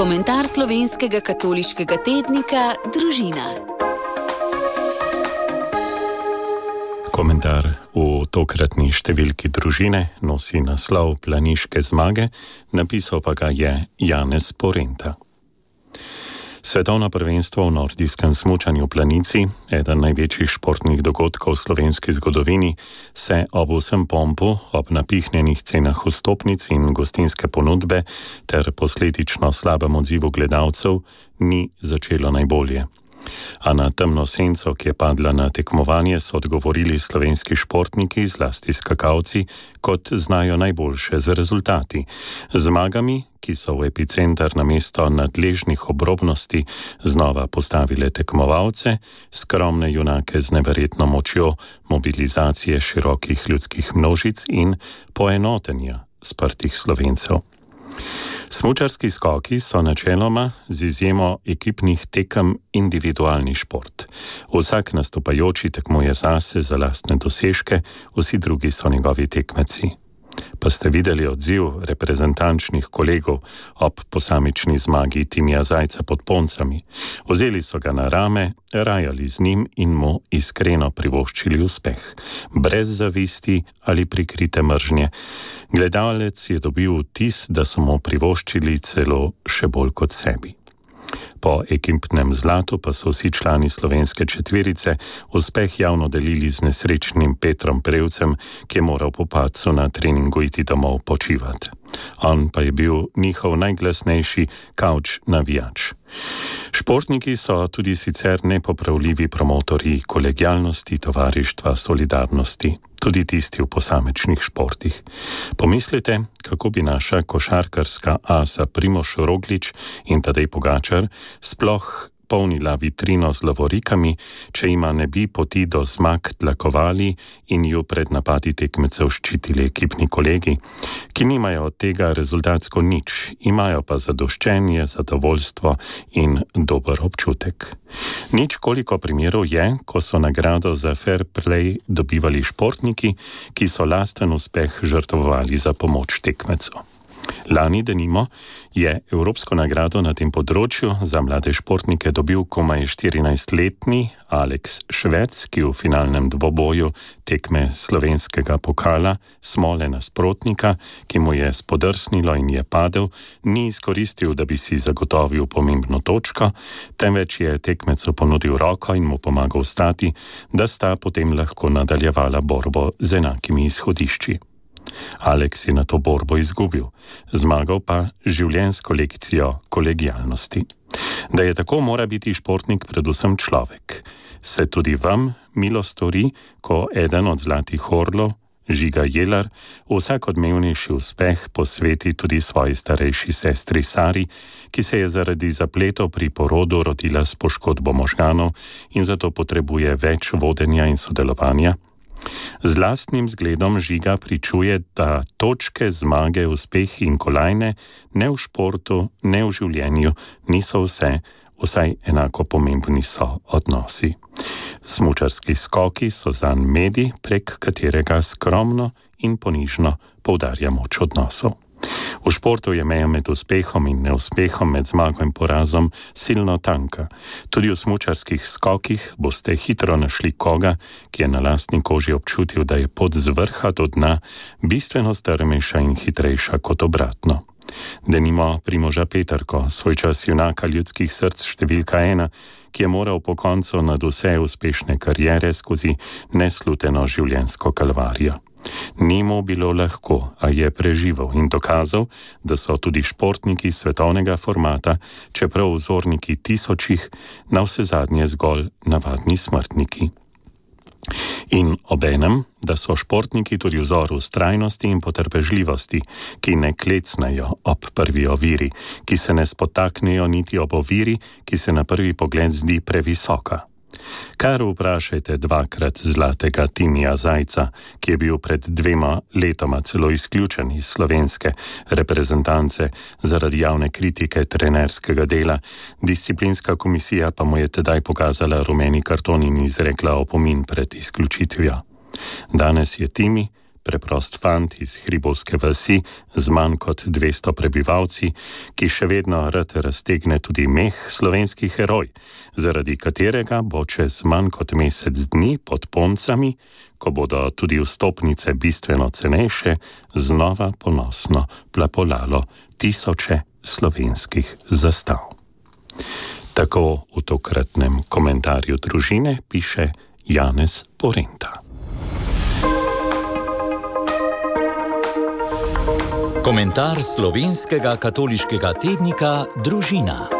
Komentar slovenskega katoliškega tednika Družina. Komentar v tokratni številki družine nosi naslov Planiške zmage, napisal pa ga je Janez Porenta. Svetovno prvenstvo v nordijskem smučanju v planici, eden največjih športnih dogodkov v slovenski zgodovini, se ob vsem pompu, ob napihnjenih cenah vstopnic in gostinske ponudbe ter posledično slabem odzivu gledalcev, ni začelo najbolje. A na temno senco, ki je padla na tekmovanje, so odgovorili slovenski športniki, zlasti skakalci, kot znajo najboljše z rezultati. Zmagami, ki so v epicenter na mesto nadležnih obrobnosti znova postavile tekmovalce, skromne junake z neverjetno močjo mobilizacije širokih ljudskih množic in poenotenja sprtih slovencev. Smučarski skoki so načeloma, z izjemo ekipnih tekem, individualni šport. Vsak nastopajoči tekmuje zase za lastne dosežke, vsi drugi so njegovi tekmeci pa ste videli odziv reprezentančnih kolegov ob posamični zmagi Timija Zajca pod poncami. Vzeli so ga na rame, rajali z njim in mu iskreno privoščili uspeh, brez zavisti ali prikrite mržnje. Gledalec je dobil vtis, da so mu privoščili celo še bolj kot sebi. Po ekipnem zlatu pa so vsi člani slovenske četverice uspeh javno delili z nesrečnim Petrom Prevcem, ki je moral po pacu na treningu iti domov počivati. On pa je bil njihov najglasnejši kavč navijač. Športniki so tudi sicer nepopravljivi promotori kolegijalnosti, tovarištva, solidarnosti, tudi tisti v posamečnih športih. Pomislite, kako bi naša košarkarska asa Primoš Roglič in Tadej Pogačar sploh polnila vitrino z lavorikami, če ima ne bi poti do zmag tlakovali in jo pred napadi tekmecev ščitili ekipni kolegi, ki nimajo od tega rezultatsko nič, imajo pa zadoščenje, zadovoljstvo in dober občutek. Nič koliko primerov je, ko so nagrado za fair play dobivali športniki, ki so lasten uspeh žrtvovali za pomoč tekmecev. Lani, denimo, je Evropsko nagrado na tem področju za mlade športnike dobil komaj 14-letni Alex Švec, ki v finalnem dvoboju tekme slovenskega pokala smole nasprotnika, ki mu je spodrsnilo in je padel, ni izkoristil, da bi si zagotovil pomembno točko, temveč je tekmecu ponudil roko in mu pomagal stati, da sta potem lahko nadaljevala borbo z enakimi izhodišči. Aleks je na to borbo izgubil, zmagal pa življensko lekcijo kolegijalnosti. Da je tako, mora biti športnik predvsem človek. Se tudi vam milo stori, ko eden od zlatih orlov, žiga Jelar, vsak odmevnejši uspeh posveti tudi svoji starejši sestri Sari, ki se je zaradi zapletov pri porodu rodila s poškodbo možganov in zato potrebuje več vodenja in sodelovanja. Z lastnim zgledom žiga pričuje, da točke, zmage, uspeh in kolajne ne v športu, ne v življenju niso vse, vsaj enako pomembni so odnosi. Smučarski skoki so zanj medij, prek katerega skromno in ponižno poudarja moč odnosov. V športu je meja med uspehom in neuspehom, med zmago in porazom silno tanka. Tudi v smučarskih skokih boste hitro našli koga, ki je na lastni koži občutil, da je pot z vrha do dna bistveno strmejša in hitrejša kot obratno. Denimo Primoža Petrko, svoj čas junaka ljudskih src številka ena, ki je moral po koncu nad vse uspešne karijere skozi nesluteno življenjsko kalvarijo. Ni mu bilo lahko, a je preživel in dokazal, da so tudi športniki svetovnega formata, čeprav vzorniki tisočih, na vse zadnje zgolj navadni smrtniki. In obenem, da so športniki tudi vzor ustrajnosti in potrpežljivosti, ki ne klecnejo ob prvi oviri, ki se ne spotaknejo niti ob oviri, ki se na prvi pogled zdi previsoka. Kar vprašajte dvakrat zlatega Timija Zajca, ki je bil pred dvema letoma celo izključen iz slovenske reprezentance zaradi javne kritike trenerskega dela, disciplinska komisija pa mu je tedaj pokazala rumeni karton in izrekla opomin pred izključitvijo. Danes je Timi preprost fant iz hribovske vasi z manj kot 200 prebivalci, ki še vedno rad raztegne tudi meh slovenski heroj, zaradi katerega bo čez manj kot mesec dni pod poncami, ko bodo tudi vstopnice bistveno cenejše, znova ponosno plapolalo tisoče slovenskih zastav. Tako v tokratnem komentarju družine piše Janez Porenta. Komentar slovenskega katoliškega tednika Družina.